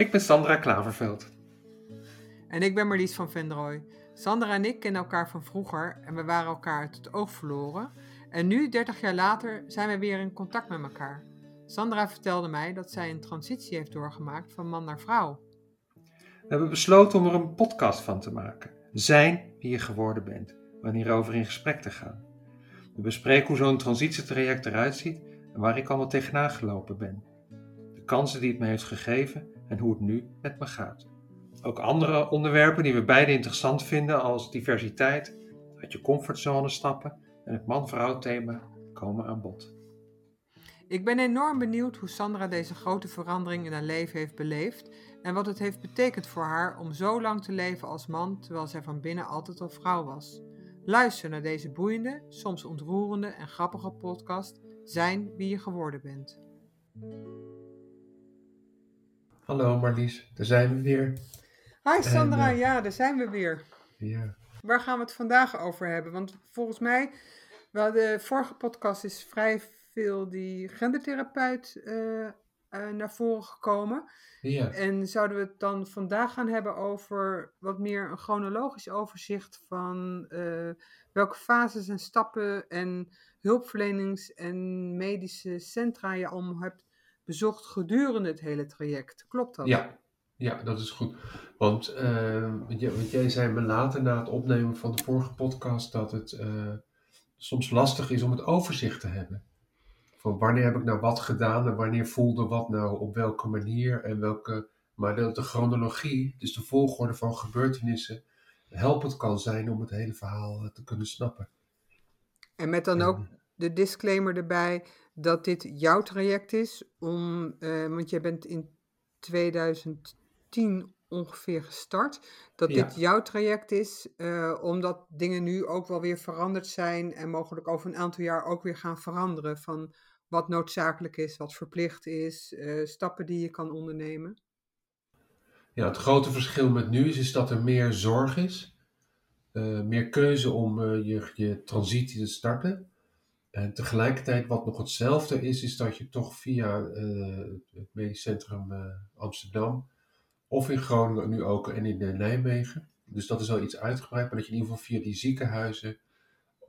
Ik ben Sandra Klaverveld. En ik ben Marlies van Vendrooy. Sandra en ik kennen elkaar van vroeger en we waren elkaar uit het oog verloren. En nu, 30 jaar later, zijn we weer in contact met elkaar. Sandra vertelde mij dat zij een transitie heeft doorgemaakt van man naar vrouw. We hebben besloten om er een podcast van te maken. Zijn wie je geworden bent, wanneer over in gesprek te gaan. We bespreken hoe zo'n transitietraject eruit ziet en waar ik allemaal tegenaan gelopen ben. De kansen die het me heeft gegeven en hoe het nu met me gaat. Ook andere onderwerpen die we beide interessant vinden als diversiteit, uit je comfortzone stappen en het man-vrouw thema komen aan bod. Ik ben enorm benieuwd hoe Sandra deze grote verandering in haar leven heeft beleefd en wat het heeft betekend voor haar om zo lang te leven als man terwijl zij van binnen altijd al vrouw was. Luister naar deze boeiende, soms ontroerende en grappige podcast Zijn wie je geworden bent. Hallo Marlies, daar zijn we weer. Hi Sandra, En, eh, ja, daar zijn we weer. Ja. Waar gaan we het vandaag over hebben? Want volgens mij, wel de vorige podcast is vrij veel die gendertherapeut eh, eh, naar voren gekomen. ja. En zouden we het dan vandaag gaan hebben over wat meer een chronologisch overzicht van welke fases en stappen en hulpverlenings- en medische centra je allemaal hebt bezocht gedurende het hele traject. Klopt dat? Ja, ja, dat is goed. Want, eh, want jij- zei me later na het opnemen van de vorige podcast dat het eh, soms lastig is om het overzicht te hebben. Van wanneer heb ik nou wat gedaan en wanneer voelde wat nou op welke manier en welke. Maar dat de chronologie, dus de volgorde van gebeurtenissen, helpend kan zijn om het hele verhaal eh, te kunnen snappen. En met dan ook de disclaimer erbij dat dit jouw traject is, om, eh, want jij bent in 2010 ongeveer gestart, dat Ja. dit jouw traject is, eh, omdat dingen nu ook wel weer veranderd zijn en mogelijk over een aantal jaar ook weer gaan veranderen van wat noodzakelijk is, wat verplicht is, eh, stappen die je kan ondernemen. Ja, het grote verschil met nu is, is dat er meer zorg is. meer keuze om je, je transitie te starten. En tegelijkertijd wat nog hetzelfde is, is dat je toch via eh, het medisch centrum eh, Amsterdam of in Groningen nu ook en in eh, Nijmegen. Dus dat is wel iets uitgebreid, maar dat je in ieder geval via die ziekenhuizen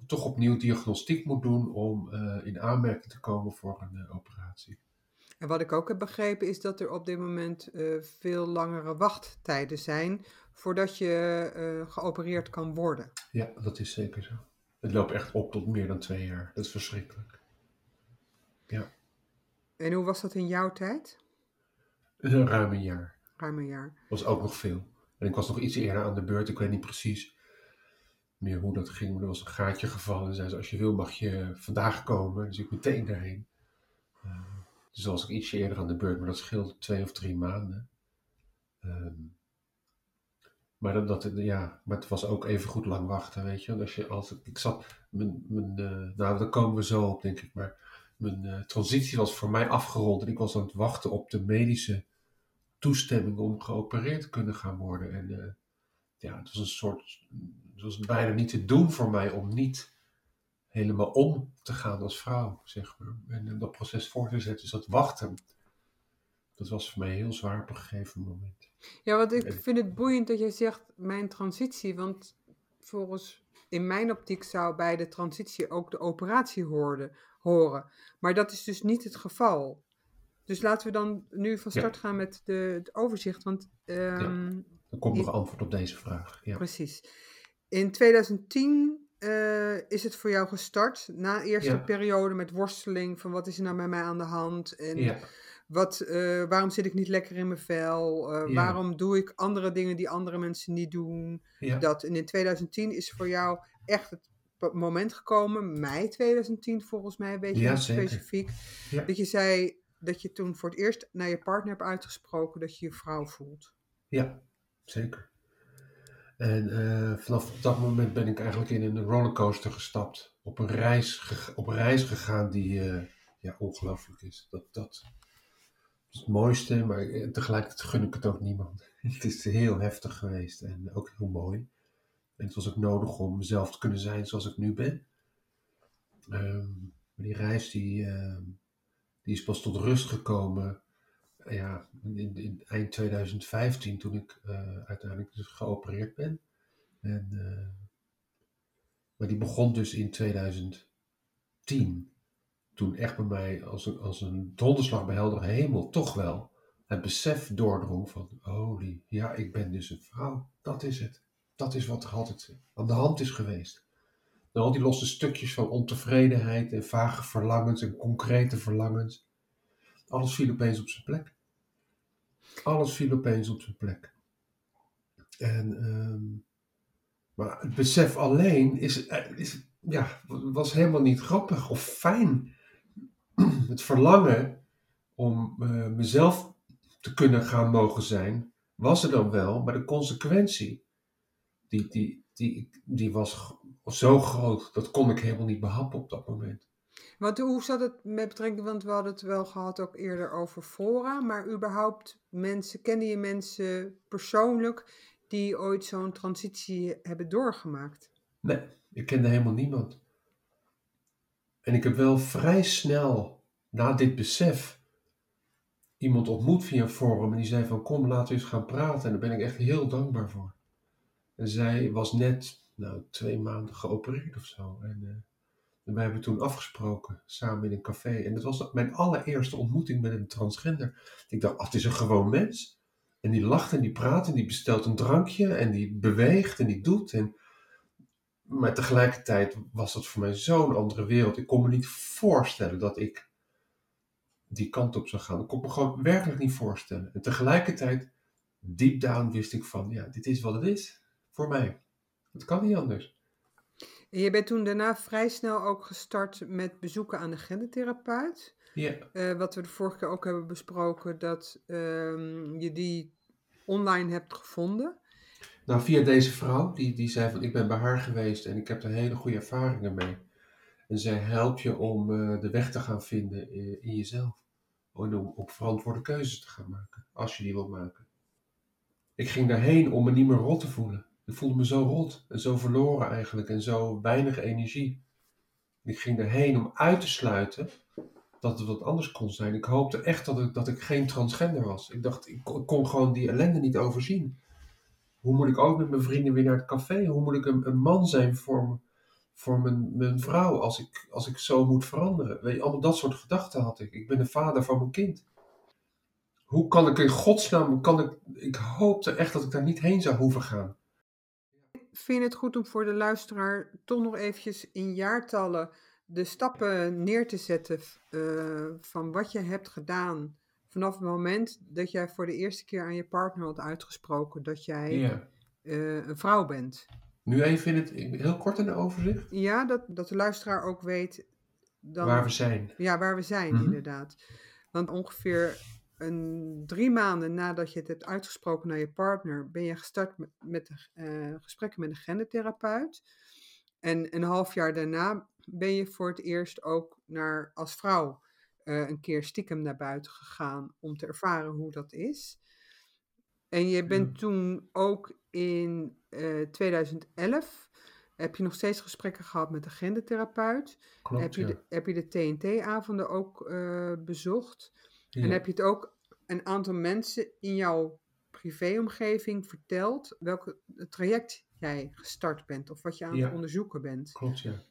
toch opnieuw diagnostiek moet doen om in aanmerking te komen voor een operatie. En wat ik ook heb begrepen is dat er op dit moment veel langere wachttijden zijn voordat je geopereerd kan worden. Ja, dat is zeker zo. Het loopt echt op tot meer dan twee jaar. Dat is verschrikkelijk. En hoe was dat in jouw tijd? Een ruim een jaar. Ruim een jaar. was ook nog veel. En ik was nog iets eerder aan de beurt. Ik weet niet precies meer hoe dat ging. Maar er was een gaatje gevallen. En zei ze, als je wil mag je vandaag komen. Dus ik meteen daarheen. Eh, dus was ik ietsje eerder aan de beurt. Maar dat scheelde twee of drie maanden. Ehm, maar, dat, dat, ja, maar het was ook even goed lang wachten, weet je. Als je als, ik zat, mijn, mijn, eh, nou daar komen we zo op denk ik. Maar mijn eh, transitie was voor mij afgerond. En ik was aan het wachten op de medische toestemming om geopereerd te kunnen gaan worden. En eh, ja, het was een soort, het was bijna niet te doen voor mij om niet helemaal om te gaan als vrouw, zeg maar. En dat proces voor te zetten, dus dat wachten, dat was voor mij heel zwaar op een gegeven moment. Ja, want ik vind het boeiend dat jij zegt mijn transitie, want volgens in mijn optiek zou bij de transitie ook de operatie hoorde, horen. Maar dat is dus niet het geval. Dus laten we dan nu van Ja. start gaan met de, het overzicht, want ehm, Er komt nog antwoord op deze vraag. Ja, precies. In 2010 eh, is het voor jou gestart, na eerste Ja. periode met worsteling van wat is er nou bij mij aan de hand en ja, Wat, eh, waarom zit ik niet lekker in mijn vel? Eh, Ja. Waarom doe ik andere dingen die andere mensen niet doen? ja, Dat, en in 2010 is voor jou echt het moment gekomen, mei 2010 volgens mij, weet je Ja, heel zeker. specifiek, dat je zei dat je toen voor het eerst naar je partner hebt uitgesproken dat je je vrouw voelt. ja, zeker. En eh, vanaf dat moment ben ik eigenlijk in een rollercoaster gestapt. Op een reis, op een reis gegaan die ja, ongelooflijk is. Dat, dat het mooiste, maar eh, tegelijkertijd gun ik het ook niemand. Het is heel heftig geweest en ook heel mooi. En het was ook nodig om mezelf te kunnen zijn zoals ik nu ben. Ehm, maar die reis die, ehm, die is pas tot rust gekomen ja, in, in eind 2015 toen ik eh, uiteindelijk dus geopereerd ben. En, eh, maar die begon dus in 2010. Toen echt bij mij als een, als een donderslag bij hemel toch wel het besef doordrong van holy, ja, ik ben dus een vrouw. Dat is het. Dat is wat er altijd aan de hand is geweest. En al die losse stukjes van ontevredenheid en vage verlangens en concrete verlangens. Alles viel opeens op zijn plek. Alles viel opeens op zijn plek. En, ehm, maar het besef alleen is, eh, is, ja, was helemaal niet grappig of fijn. Het verlangen om uh, mezelf te kunnen gaan mogen zijn, was er dan wel, maar de consequentie, die, die, die, die was zo groot, dat kon ik helemaal niet behappen op dat moment. Want hoe zat het met betrekking, want we hadden het wel gehad ook eerder over fora, maar überhaupt mensen, kende je mensen persoonlijk die ooit zo'n transitie hebben doorgemaakt? Nee, ik kende helemaal niemand. En ik heb wel vrij snel na dit besef iemand ontmoet via een forum en die zei van kom laten we eens gaan praten en daar ben ik echt heel dankbaar voor. En zij was net nou, twee maanden geopereerd of zo. En, uh, en wij hebben toen afgesproken samen in een café. En dat was mijn allereerste ontmoeting met een transgender. Ik dacht, het is een gewoon mens. En die lacht en die praat en die bestelt een drankje en die beweegt en die doet. En... Maar tegelijkertijd was dat voor mij zo'n andere wereld. Ik kon me niet voorstellen dat ik die kant op zou gaan. Ik kon me gewoon werkelijk niet voorstellen. En tegelijkertijd, deep down, wist ik van, ja, dit is wat het is voor mij. Het kan niet anders. En je bent toen daarna vrij snel ook gestart met bezoeken aan de gendertherapeut. Ja. Uh, wat we de vorige keer ook hebben besproken, dat um, je die online hebt gevonden. Nou, via deze vrouw, die, die zei van ik ben bij haar geweest en ik heb er hele goede ervaringen mee. En zij helpt je om uh, de weg te gaan vinden in, in jezelf. Om, verantwoorde keuzes te gaan maken, als je die wilt maken. Ik ging daarheen om me niet meer rot te voelen. Ik voelde me zo rot en zo verloren eigenlijk en zo weinig energie. Ik ging erheen om uit te sluiten dat het wat anders kon zijn. Ik hoopte echt dat ik, dat ik geen transgender was. Ik dacht, ik kon gewoon die ellende niet overzien. Hoe moet ik ook met mijn vrienden weer naar het café? Hoe moet ik een, een man zijn voor, voor mijn, mijn vrouw als ik, als ik zo moet veranderen? Weet je, allemaal dat soort gedachten had ik. Ik ben de vader van mijn kind. Hoe kan ik in godsnaam, kan ik, ik hoopte echt dat ik daar niet heen zou hoeven gaan vind je het goed om voor de luisteraar toch nog eventjes in jaartallen de stappen neer te zetten uh, van wat je hebt gedaan vanaf het moment dat jij voor de eerste keer aan je partner had uitgesproken dat jij ja. uh, een vrouw bent? Nu even in het, heel kort in de overzicht. Ja, dat, dat de luisteraar ook weet. Dan, waar we zijn. Ja, waar we zijn, mm-hmm. inderdaad. Want ongeveer een, drie maanden nadat je het hebt uitgesproken naar je partner, ben je gestart met, met uh, gesprekken met een gendertherapeut. En een half jaar daarna ben je voor het eerst ook naar, als vrouw uh, een keer stiekem naar buiten gegaan om te ervaren hoe dat is. En je bent hmm. toen ook in uh, eh, 2011 heb je nog steeds gesprekken gehad met de gendertherapeut. Klopt, heb, je ja. de, heb je de TNT-avonden ook uh, bezocht. Ja. En heb je het ook een aantal mensen in jouw privéomgeving verteld welk traject jij gestart bent of wat je aan ja. het onderzoeken bent. Klopt, ja.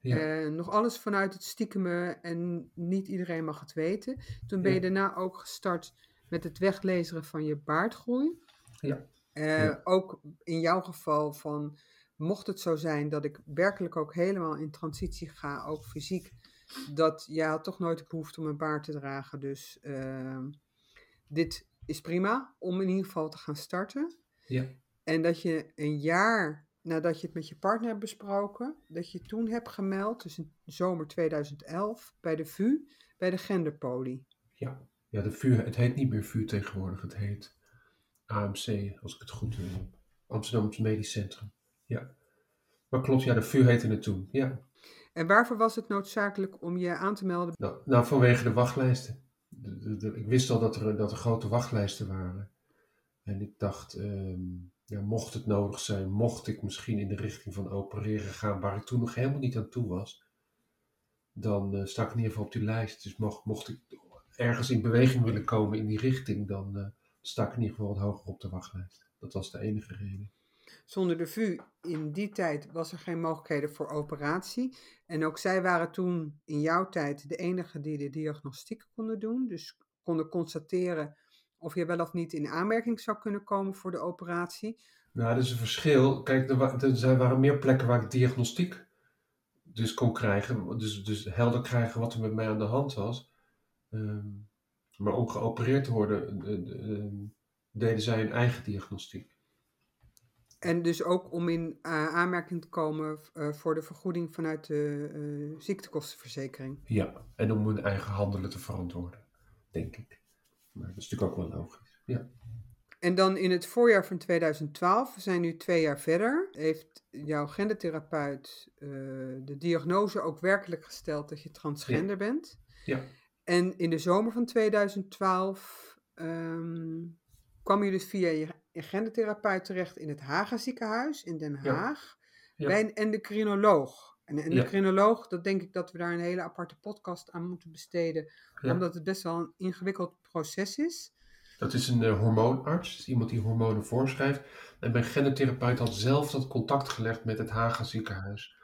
ja. Uh, nog alles vanuit het stiekeme en niet iedereen mag het weten. Toen ben je daarna ook gestart met het weglezeren van je baardgroei. Ja. Uh, ook in jouw geval van, mocht het zo zijn dat ik werkelijk ook helemaal in transitie ga, ook fysiek, dat jij had toch nooit de behoefte om een baard te dragen. Dus uh, dit is prima om in ieder geval te gaan starten. Ja. En dat je een jaar nadat je het met je partner hebt besproken, dat je toen hebt gemeld, dus in zomer 2011, bij de VU, bij de genderpolie. Ja, ja de VU, het heet niet meer VU tegenwoordig, het heet AMC, als ik het goed heb. Amsterdam Medisch Centrum. Ja. Maar klopt, ja, de VU heette het toen, ja. En waarvoor was het noodzakelijk om je aan te melden? Nou, nou vanwege de wachtlijsten. De, de, de, ik wist al dat er, dat er grote wachtlijsten waren. En ik dacht, um, ja, mocht het nodig zijn, mocht ik misschien in de richting van opereren gaan, waar ik toen nog helemaal niet aan toe was, dan uh, sta ik in ieder geval op die lijst. Dus mocht, mocht ik ergens in beweging willen komen in die richting, dan uh, sta ik in ieder geval wat hoger op de wachtlijst. Dat was de enige reden. Zonder de VU in die tijd was er geen mogelijkheden voor operatie. En ook zij waren toen in jouw tijd de enige die de diagnostiek konden doen. Dus konden constateren of je wel of niet in aanmerking zou kunnen komen voor de operatie. Nou, dat is een verschil. Kijk, er, er waren meer plekken waar ik diagnostiek dus kon krijgen. Dus, dus helder krijgen wat er met mij aan de hand was. Ehm, maar om geopereerd te worden, deden zij hun eigen diagnostiek. En dus ook om in uh, aanmerking te komen voor de vergoeding vanuit de ziektekostenverzekering. Ja, en om hun eigen handelen te verantwoorden, denk ik. Maar dat is natuurlijk ook wel logisch. Ja. En dan in het voorjaar van 2012, we zijn nu twee jaar verder, heeft jouw gendertherapeut de diagnose ook werkelijk gesteld dat je transgender bent. Ja. En in de zomer van 2012 um, kwam je dus via je gendertherapeut terecht in het Haga ziekenhuis in Den Haag. Ja. Bij een endocrinoloog. En een endocrinoloog, dat denk ik dat we daar een hele aparte podcast aan moeten besteden. Omdat het best wel een ingewikkeld proces is. Dat is een uh, hormoonarts, dus iemand die hormonen voorschrijft. En mijn gendertherapeut had zelf dat contact gelegd met het Haga ziekenhuis.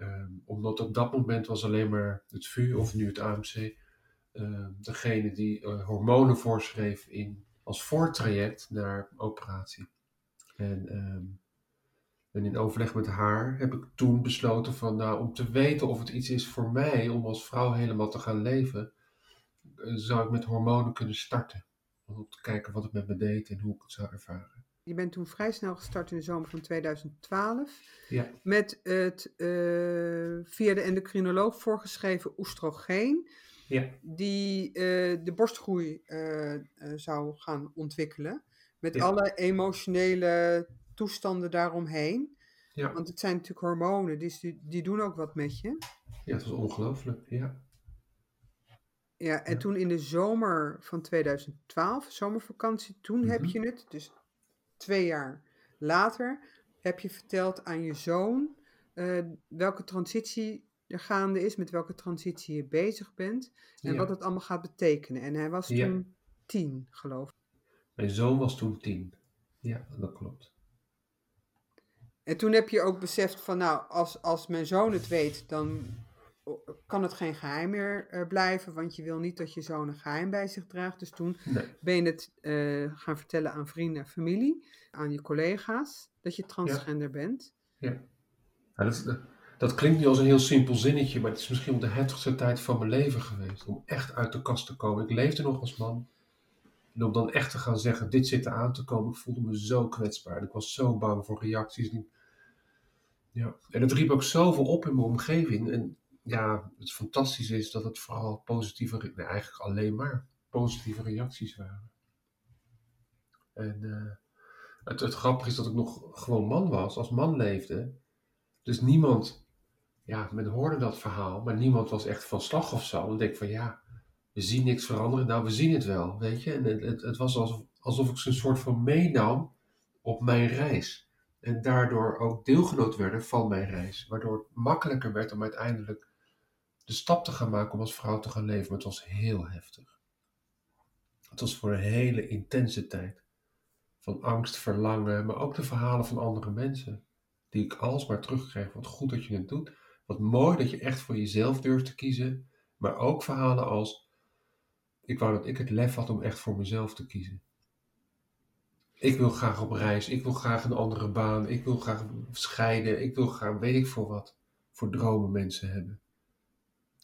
Um, omdat op dat moment was alleen maar het VU of nu het AMC uh, degene die uh, hormonen voorschreef in als voortraject naar operatie. En, um, en in overleg met haar heb ik toen besloten van, nou, om te weten of het iets is voor mij om als vrouw helemaal te gaan leven, uh, zou ik met hormonen kunnen starten. Om te kijken wat het met me deed en hoe ik het zou ervaren. Je bent toen vrij snel gestart in de zomer van 2012 ja. met het uh, via de endocrinoloog voorgeschreven oestrogeen ja. die uh, de borstgroei uh, uh, zou gaan ontwikkelen. Met ja. alle emotionele toestanden daaromheen. Ja. Want het zijn natuurlijk hormonen, dus die, die doen ook wat met je. Ja, het was ongelooflijk, ja. Ja, en ja. toen in de zomer van 2012, zomervakantie, toen mm -hmm. heb je het, dus twee jaar later, heb je verteld aan je zoon welke transitie er gaande is, met welke transitie je bezig bent en ja. wat het allemaal gaat betekenen. En hij was toen ja. tien, geloof ik. Mijn zoon was toen tien. Ja, dat klopt. En toen heb je ook beseft van, nou, als, als mijn zoon het weet, dan kan het geen geheim meer uh, blijven, want je wil niet dat je zoon een geheim bij zich draagt. Dus toen nee. ben je het uh, gaan vertellen aan vrienden en familie, aan je collega's, dat je transgender ja. bent. Ja, ja dat klinkt nu als een heel simpel zinnetje, maar het is misschien wel de heftigste tijd van mijn leven geweest. Om echt uit de kast te komen. Ik leefde nog als man. En om dan echt te gaan zeggen, dit zit er aan te komen. Ik voelde me zo kwetsbaar. Ik was zo bang voor reacties. Ja. En het riep ook zoveel op in mijn omgeving. En ja, het fantastische is dat het vooral positieve, eigenlijk alleen maar positieve reacties waren. En uh, het, het grappige is dat ik nog gewoon man was, als man leefde. Dus niemand ja, men hoorde dat verhaal, maar niemand was echt van slag of zo. Dan denk van ja, we zien niks veranderen. Nou, we zien het wel, weet je. En het, het, het was alsof, alsof ik ze een soort van meenam op mijn reis. En daardoor ook deelgenoot werden van mijn reis. Waardoor het makkelijker werd om uiteindelijk de stap te gaan maken om als vrouw te gaan leven. Maar het was heel heftig. Het was voor een hele intense tijd. Van angst, verlangen, maar ook de verhalen van andere mensen. Die ik alsmaar terugkreeg. Wat goed dat je het doet. Wat mooi dat je echt voor jezelf durft te kiezen. Maar ook verhalen als: Ik wou dat ik het lef had om echt voor mezelf te kiezen. Ik wil graag op reis. Ik wil graag een andere baan. Ik wil graag scheiden. Ik wil graag, weet ik voor wat, voor dromen mensen hebben.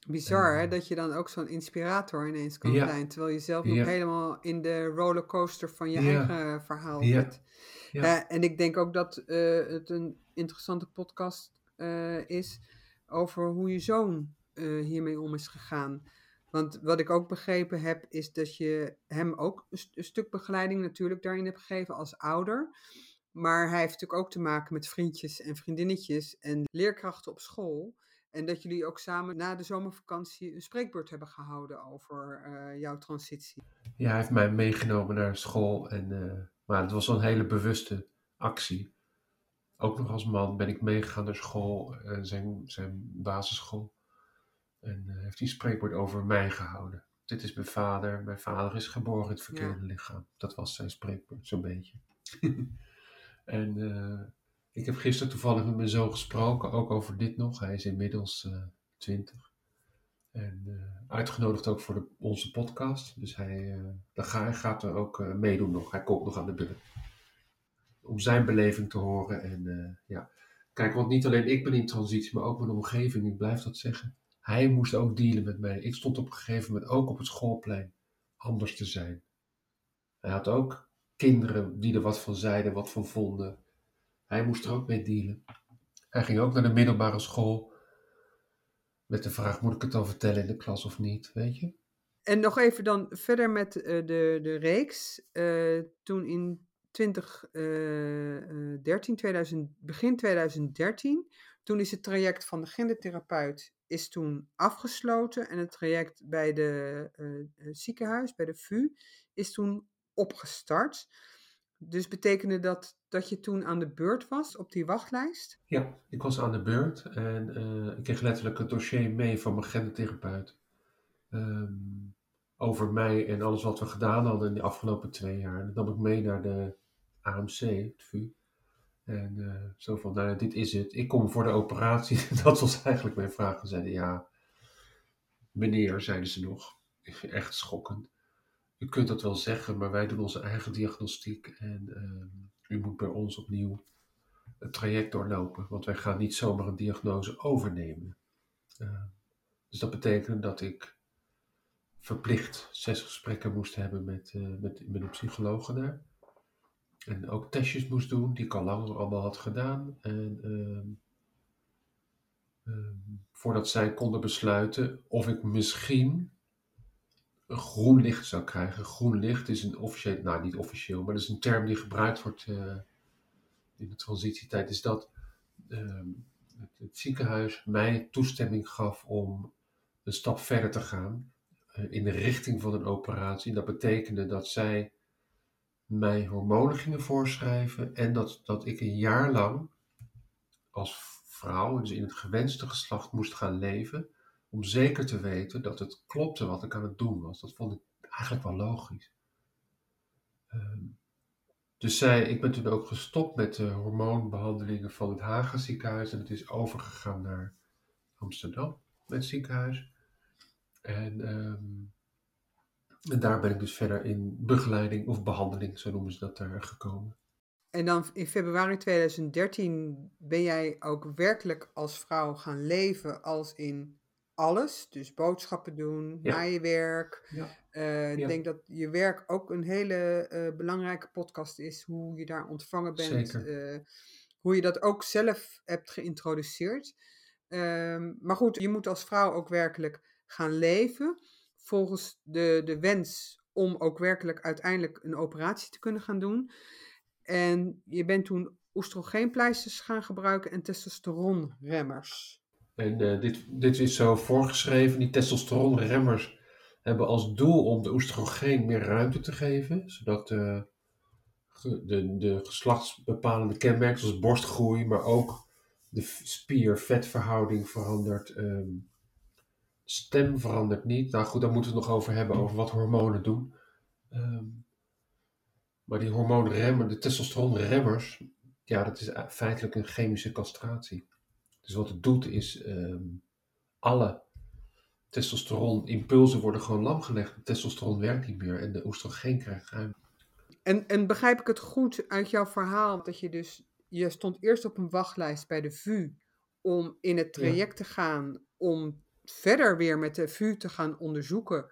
Bizar hè, dat je dan ook zo'n inspirator ineens kan ja, zijn. Terwijl je zelf nog ja. helemaal in de rollercoaster van je ja, eigen verhaal zit. Uh, en ik denk ook dat uh, het een interessante podcast uh, is over hoe je zoon hiermee om is gegaan. Want wat ik ook begrepen heb, is dat je hem ook een, st een, stuk begeleiding natuurlijk daarin hebt gegeven als ouder. Maar hij heeft natuurlijk ook te maken met vriendjes en vriendinnetjes en leerkrachten op school. En dat jullie ook samen na de zomervakantie een spreekbeurt hebben gehouden over uh, jouw transitie. Ja, hij heeft mij meegenomen naar school. En, uh, maar het was wel een hele bewuste actie ook nog als man ben ik meegegaan naar school, uh, zijn, zijn basisschool. En heeft hij een spreekwoord over mij gehouden. dit is mijn vader, mijn vader is geboren in het verkeerde lichaam. Dat was zijn spreekwoord, zo'n beetje. en ik heb gisteren toevallig met mijn zoon gesproken, ook over dit nog. Hij is inmiddels uh, 20. En uh, uitgenodigd ook voor de, onze podcast. Dus hij, hij gaat er ook meedoen nog. Hij komt nog aan de beurt. Om zijn beleving te horen. En ja, kijk, want niet alleen ik ben in transitie, maar ook mijn omgeving. Ik blijf dat zeggen. Hij moest ook dealen met mij. Ik stond op een gegeven moment ook op het schoolplein anders te zijn. Hij had ook kinderen die er wat van zeiden, wat van vonden. Hij moest er ook mee dealen. Hij ging ook naar de middelbare school met de vraag: moet ik het dan vertellen in de klas of niet? Weet je? En nog even dan verder met uh, de, de reeks. Uh, toen in 2013, 2000, begin 2013, toen is het traject van de gendertherapeut is toen afgesloten en het traject bij de ziekenhuis, bij de VU, is toen opgestart. Dus betekende dat dat je toen aan de beurt was op die wachtlijst? Ja, ik was aan de beurt en uh, ik kreeg letterlijk het dossier mee van mijn gendertherapeut. Um, over mij en alles wat we gedaan hadden in de afgelopen twee jaar. Dat nam ik mee naar de AMC, het VU. En uh, zo van, nou dit is het. Ik kom voor de operatie. dat was eigenlijk mijn vraag. Ze zeiden, ja, meneer, zeiden ze nog. Echt schokkend. U kunt dat wel zeggen, maar wij doen onze eigen diagnostiek. En uh, u moet bij ons opnieuw het traject doorlopen. Want wij gaan niet zomaar een diagnose overnemen. Uh, dus dat betekent dat ik verplicht zes gesprekken moest hebben met, met, met een psycholoog daar. En ook testjes moest doen, die ik al langer allemaal had gedaan. En uh, uh, voordat zij konden besluiten of ik misschien een groen licht zou krijgen. Groen licht is een officieel, nou niet officieel, maar dat is een term die gebruikt wordt uh, in de transitietijd. Is dat ehm, het, het, ziekenhuis mij toestemming gaf om een stap verder te gaan eh, in de richting van een operatie. Dat betekende dat zij mij hormonen gingen voorschrijven en dat, dat ik een jaar lang als vrouw, dus in het gewenste geslacht, moest gaan leven. Om zeker te weten dat het klopte wat ik aan het doen was. Dat vond ik eigenlijk wel logisch. Um, dus zij, ik ben toen ook gestopt met de hormoonbehandelingen van het Hagen ziekenhuis. En het is overgegaan naar Amsterdam, met het ziekenhuis. En um, en daar ben ik dus verder in begeleiding of behandeling, zo noemen ze dat daar, gekomen. En dan in februari 2013 ben jij ook werkelijk als vrouw gaan leven als in alles. Dus boodschappen doen, ja. naar je werk. Ja. Uh, ik denk dat je werk ook een hele uh, belangrijke podcast is. Hoe je daar ontvangen bent. Uh, hoe je dat ook zelf hebt geïntroduceerd. Ehm, maar goed, je moet als vrouw ook werkelijk gaan leven volgens de, de wens om ook werkelijk uiteindelijk een operatie te kunnen gaan doen. En je bent toen oestrogeenpleisters gaan gebruiken en testosteronremmers. En uh, dit, dit is zo voorgeschreven. Die testosteronremmers hebben als doel om de oestrogeen meer ruimte te geven, zodat uh, de, de geslachtsbepalende kenmerken zoals borstgroei, maar ook de spier-vetverhouding verandert. Um, stem verandert niet. Nou goed, daar moeten we het nog over hebben, over wat hormonen doen. Um, maar die hormoonremmer, de testosteronremmers, ja, dat is feitelijk een chemische castratie. Dus wat het doet is, um, alle testosteronimpulsen worden gewoon lamgelegd. Testosteron werkt niet meer en de oestrogeen krijgt ruimte. En, en begrijp ik het goed uit jouw verhaal, dat je dus, je stond eerst op een wachtlijst bij de VU om in het traject ja. te gaan om verder weer met de VU te gaan onderzoeken.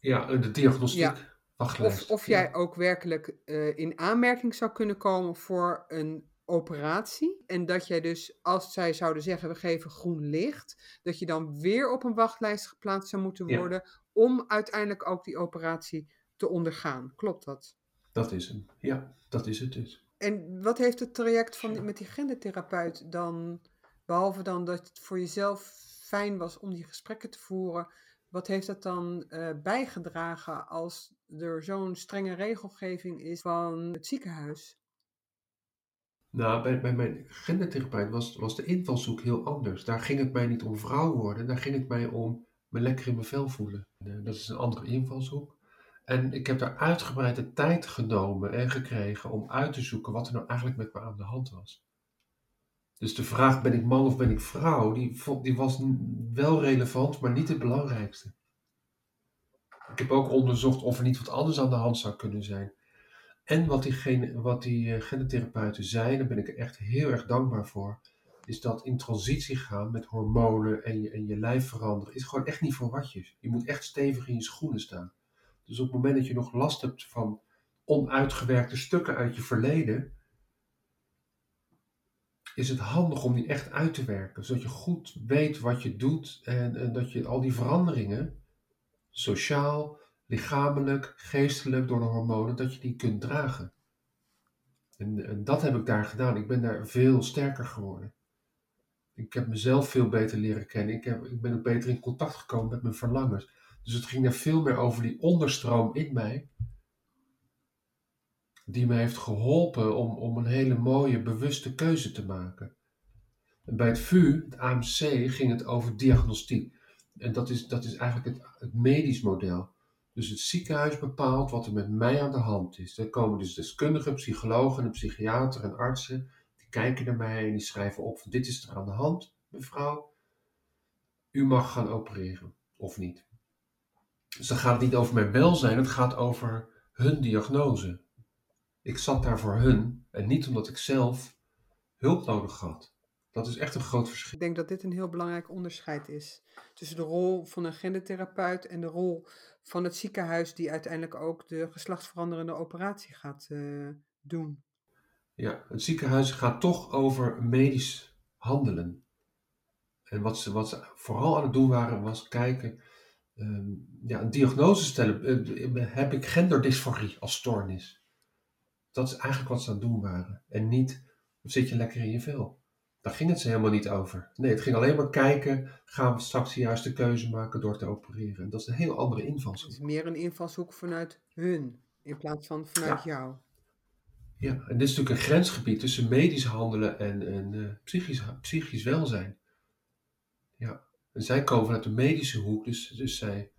Ja, de diagnostiek. Ja. Of, of ja. jij ook werkelijk uh, in aanmerking zou kunnen komen voor een operatie. En dat jij dus, als zij zouden zeggen, we geven groen licht, dat je dan weer op een wachtlijst geplaatst zou moeten worden ja. om uiteindelijk ook die operatie te ondergaan. Klopt dat? Dat is hem. Ja, dat is het dus. En wat heeft het traject van, met die gendertherapeut dan, behalve dan dat het voor jezelf fijn was om die gesprekken te voeren. Wat heeft dat dan uh, bijgedragen als er zo'n strenge regelgeving is van het ziekenhuis? Nou, bij, mijn gendertherapeut was, was de invalshoek heel anders. Daar ging het mij niet om vrouw worden, daar ging het mij om me lekker in mijn vel voelen. Eh, dat is een andere invalshoek. En ik heb daar uitgebreid de tijd genomen en gekregen om uit te zoeken wat er nou eigenlijk met me aan de hand was. Dus de vraag ben ik man of ben ik vrouw, die, die was wel relevant, maar niet het belangrijkste. Ik heb ook onderzocht of er niet wat anders aan de hand zou kunnen zijn. En wat die, wat die uh, genetherapeuten zeiden, daar ben ik echt heel erg dankbaar voor, is dat in transitie gaan met hormonen en je, en je lijf veranderen, is gewoon echt niet voor watjes. Je moet echt stevig in je schoenen staan. Dus op het moment dat je nog last hebt van onuitgewerkte stukken uit je verleden, is het handig om die echt uit te werken, zodat je goed weet wat je doet en dat je al die veranderingen, sociaal, lichamelijk, geestelijk, door de hormonen, dat je die kunt dragen. En, en, dat heb ik daar gedaan. Ik ben daar veel sterker geworden. Ik heb mezelf veel beter leren kennen. Ik, heb, ik ben ook beter in contact gekomen met mijn verlangens. Dus het ging daar veel meer over die onderstroom in mij. Die me heeft geholpen om, om een hele mooie, bewuste keuze te maken. En bij het VU, het AMC, ging het over diagnostiek. En dat is, dat is eigenlijk het, het medisch model. Dus het ziekenhuis bepaalt wat er met mij aan de hand is. Er komen dus deskundigen, psychologen, een psychiater en artsen. Die kijken naar mij en die schrijven op: dit is er aan de hand, mevrouw. U mag gaan opereren, of niet. Dus dan gaat het niet over mijn welzijn, het gaat over hun diagnose. Ik zat daar voor hun en niet omdat ik zelf hulp nodig had. Dat is echt een groot verschil. Ik denk dat dit een heel belangrijk onderscheid is tussen de rol van een gendertherapeut en de rol van het ziekenhuis die uiteindelijk ook de geslachtsveranderende operatie gaat uh, doen. Ja, het ziekenhuis gaat toch over medisch handelen. En wat ze, wat ze vooral aan het doen waren, was kijken Ehm, ja, een diagnose stellen. Eh, heb ik genderdysforie als stoornis? Dat is eigenlijk wat ze aan het doen waren. En niet, zit je lekker in je vel? Daar ging het ze helemaal niet over. Nee, het ging alleen maar kijken, gaan we straks de juiste keuze maken door te opereren. En dat is een heel andere invalshoek. Het is meer een invalshoek vanuit hun, in plaats van vanuit jou. Ja, en dit is natuurlijk een grensgebied tussen medisch handelen en, en uh, psychisch, psychisch welzijn. Ja. En zij komen vanuit de medische hoek, dus, dus zij,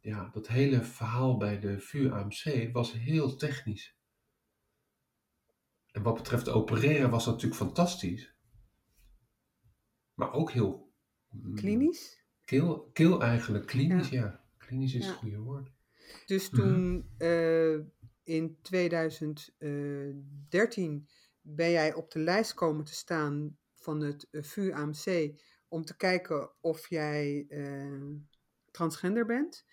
ja, dat hele verhaal bij de VU AMC was heel technisch. En wat betreft opereren was dat natuurlijk fantastisch. Maar ook heel... Mm, klinisch? Kil, kil eigenlijk, klinisch, ja. Klinisch is het goede woord. Dus mhm. toen uh, in 2013 ben jij op de lijst komen te staan van het VU AMC om te kijken of jij uh, transgender bent.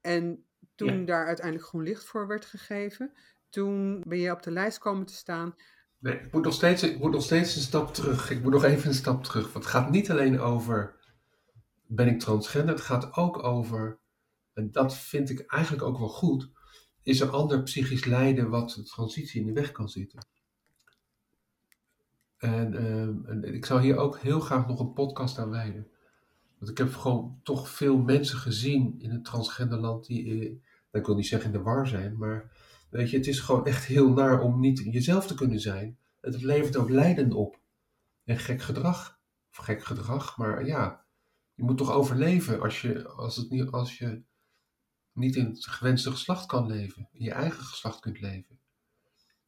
En toen daar uiteindelijk groen licht voor werd gegeven, toen ben je op de lijst komen te staan. Ik moet nog steeds, ik nog steeds een stap terug. Ik moet nog even een stap terug. Want het gaat niet alleen over ben ik transgender, het gaat ook over, en dat vind ik eigenlijk ook wel goed, is er ander psychisch lijden wat de transitie in de weg kan zitten. En, ehm, en, ik zou hier ook heel graag nog een podcast aan wijden. Want ik heb gewoon toch veel mensen gezien in het transgenderland die, eh, nou, ik wil niet zeggen in de war zijn, maar weet je, het is gewoon echt heel naar om niet jezelf te kunnen zijn. Het levert ook lijden op. En gek gedrag. Of gek gedrag, maar ja, je moet toch overleven als je, als het niet, als je niet in het gewenste geslacht kan leven. In je eigen geslacht kunt leven.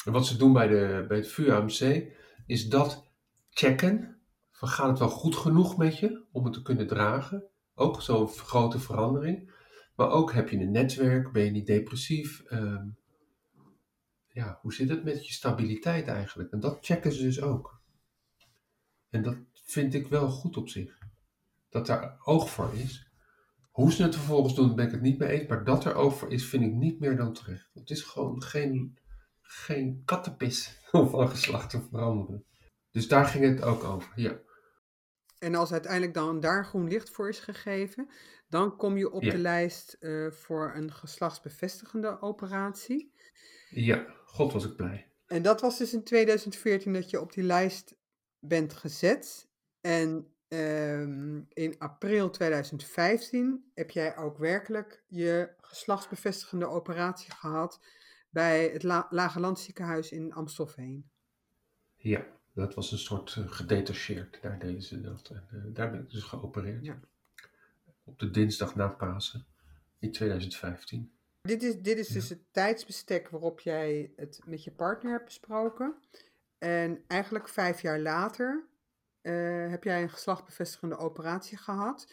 En wat ze doen bij, de, bij het VUAMC, is dat checken. Van gaat het wel goed genoeg met je om het te kunnen dragen? Ook zo'n grote verandering. Maar ook heb je een netwerk, ben je niet depressief? Ehm, ja, hoe zit het met je stabiliteit eigenlijk? En dat checken ze dus ook. En dat vind ik wel goed op zich. Dat daar oog voor is. Hoe ze het vervolgens doen, ben ik het niet mee eens. Maar dat er oog voor is, vind ik niet meer dan terecht. Het is gewoon geen geen kattenpis om van geslacht te veranderen. Dus daar ging het ook over, ja. En als uiteindelijk dan daar groen licht voor is gegeven, dan kom je op de lijst uh, voor een geslachtsbevestigende operatie. Ja, god was ik blij. En dat was dus in 2014 dat je op die lijst bent gezet. En um, in april 2015 heb jij ook werkelijk je geslachtsbevestigende operatie gehad bij het La Lage Landziekenhuis in Amstelveen. Ja, dat was een soort uh, gedetacheerd. Daar, deze, dat, uh, daar ben ik dus geopereerd. Ja. op de dinsdag na Pasen in 2015. Dit is, dit is dus het tijdsbestek waarop jij het met je partner hebt besproken. En eigenlijk vijf jaar later eh, heb jij een geslachtbevestigende operatie gehad.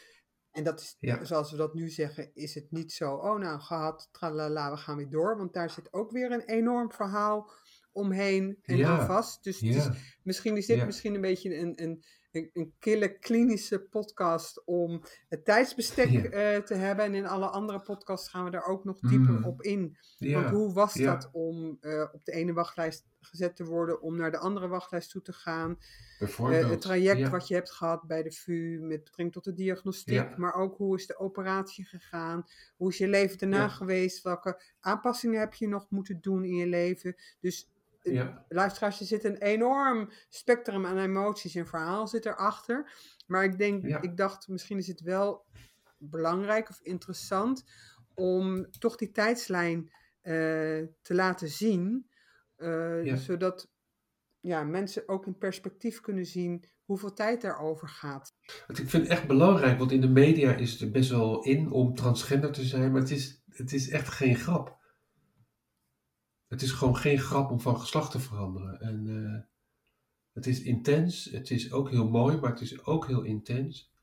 En dat is, zoals we dat nu zeggen, is het niet zo, oh nou, gehad, tralala, we gaan weer door. Want daar zit ook weer een enorm verhaal omheen en ja. vast. Dus, dus, misschien is dit misschien een beetje een, een, een, kille klinische podcast om het tijdsbestek uh, te hebben. En in alle andere podcasts gaan we daar ook nog dieper mm. op in. Want hoe was dat om uh, op de ene wachtlijst gezet te worden, om naar de andere wachtlijst toe te gaan? Uh, het traject wat je hebt gehad bij de VU met betrekking tot de diagnostiek, maar ook hoe is de operatie gegaan? Hoe is je leven daarna geweest? Welke aanpassingen heb je nog moeten doen in je leven? Dus ja. luisteraars, er zit een enorm spectrum aan emoties en verhaal zit erachter. Maar ik denk, ik dacht, misschien is het wel belangrijk of interessant om toch die tijdslijn uh, te laten zien. Uh, Zodat ja, mensen ook in perspectief kunnen zien hoeveel tijd daarover gaat. Ik vind het echt belangrijk, want in de media is het er best wel in om transgender te zijn, maar het is, het is echt geen grap het is gewoon geen grap om van geslacht te veranderen. En uh, het is intens, het is ook heel mooi, maar het is ook heel intens.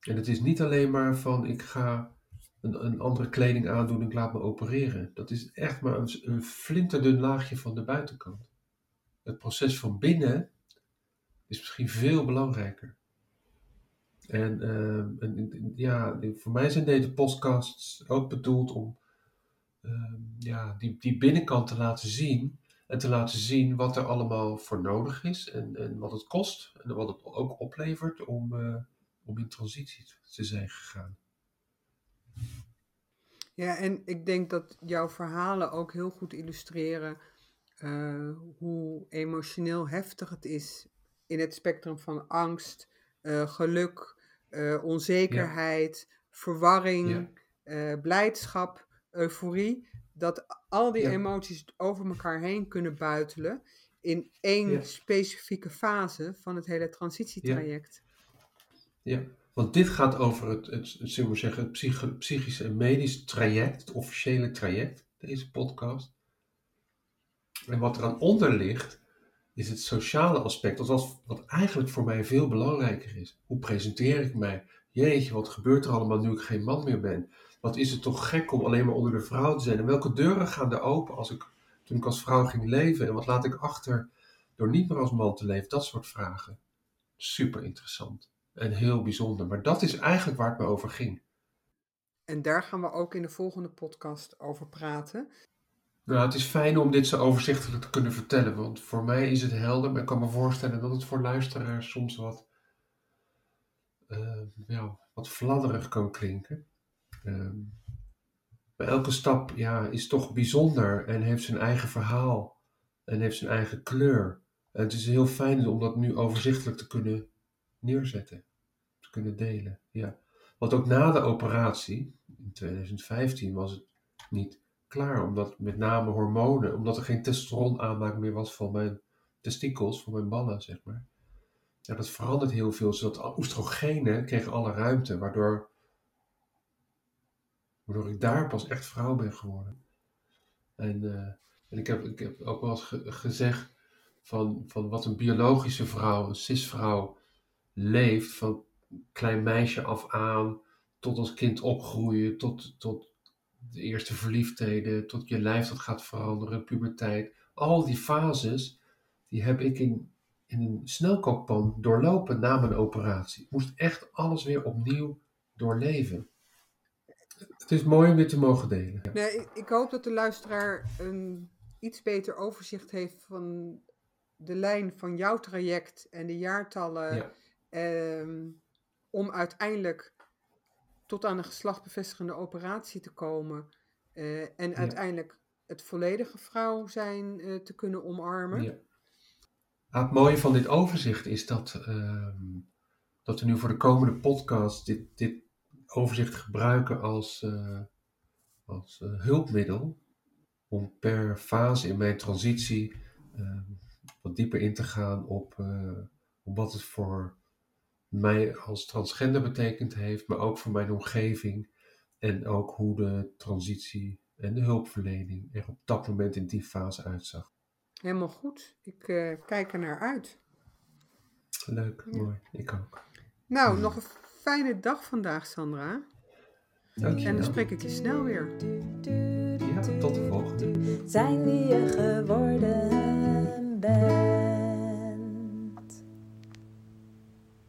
En het is niet alleen maar van ik ga een, andere kleding aandoen en ik laat me opereren. Dat is echt maar een, een flinterdun laagje van de buitenkant. Het proces van binnen is misschien veel belangrijker. En, uh, en, ja, voor mij zijn deze podcasts ook bedoeld om Ehm, ja, die, die binnenkant te laten zien. En te laten zien wat er allemaal voor nodig is en, en wat het kost. En wat het ook oplevert om, uh, om in transitie te zijn gegaan. Ja, en ik denk dat jouw verhalen ook heel goed illustreren uh, hoe emotioneel heftig het is in het spectrum van angst, uh, geluk, onzekerheid, ja. verwarring, ja. blijdschap euforie, dat al die emoties over elkaar heen kunnen buitelen in één specifieke fase van het hele transitietraject. Ja. want dit gaat over het, het, zullen we zeggen, het psych psychische en medisch traject, het officiële traject, deze podcast. En wat er aan onder ligt, is het sociale aspect, dat wat eigenlijk voor mij veel belangrijker is. Hoe presenteer ik mij? Jeetje, wat gebeurt er allemaal nu ik geen man meer ben? Wat is het toch gek om alleen maar onder de vrouw te zijn? En welke deuren gaan er open als ik, toen ik als vrouw ging leven? En wat laat ik achter door niet meer als man te leven? Dat soort vragen. Super interessant en heel bijzonder. Maar dat is eigenlijk waar het me over ging. En daar gaan we ook in de volgende podcast over praten. Nou, het is fijn om dit zo overzichtelijk te kunnen vertellen, want voor mij is het helder, maar ik kan me voorstellen dat het voor luisteraars soms wat, uh, ja, wat fladderig kan klinken. Ehm, elke stap ja, is toch bijzonder en heeft zijn eigen verhaal en heeft zijn eigen kleur. En het is heel fijn om dat nu overzichtelijk te kunnen neerzetten, te kunnen delen. Ja. Want ook na de operatie, in 2015, was het niet klaar, omdat met name hormonen, omdat er geen testosteron aanmaak meer was van mijn testikels, van mijn ballen, zeg maar. Ja, dat verandert heel veel, zodat oestrogenen kregen alle ruimte, waardoor Waardoor ik daar pas echt vrouw ben geworden. En, uh, en ik, heb, ik heb ook wel eens gezegd van, van wat een biologische vrouw, een cisvrouw, leeft. Van klein meisje af aan, tot als kind opgroeien, tot, tot de eerste verliefdheden, tot je lijf dat gaat veranderen, puberteit. Al die fases, die heb ik in, in een snelkookpan doorlopen na mijn operatie. Ik moest echt alles weer opnieuw doorleven. Het is mooi om dit te mogen delen. Nee, ik, hoop dat de luisteraar een iets beter overzicht heeft van de lijn van jouw traject en de jaartallen. Ehm, om uiteindelijk tot aan een geslachtbevestigende operatie te komen. Uh, en uiteindelijk het volledige vrouw zijn uh, te kunnen omarmen. Ja. Ah, het mooie van dit overzicht is dat, uh, dat we nu voor de komende podcast dit, dit overzicht gebruiken als, uh, als uh, hulpmiddel om per fase in mijn transitie uh, wat dieper in te gaan op, op wat het voor mij als transgender betekend heeft, maar ook voor mijn omgeving. En ook hoe de transitie en de hulpverlening er op dat moment in die fase uitzag. Helemaal goed. Ik eh, kijk er naar uit. Leuk, mooi. Ik ook. Nou, nog een fijne dag vandaag, Sandra. Dank je En dan spreek ik je snel weer. Tot de volgende. Zijn wie geworden bent.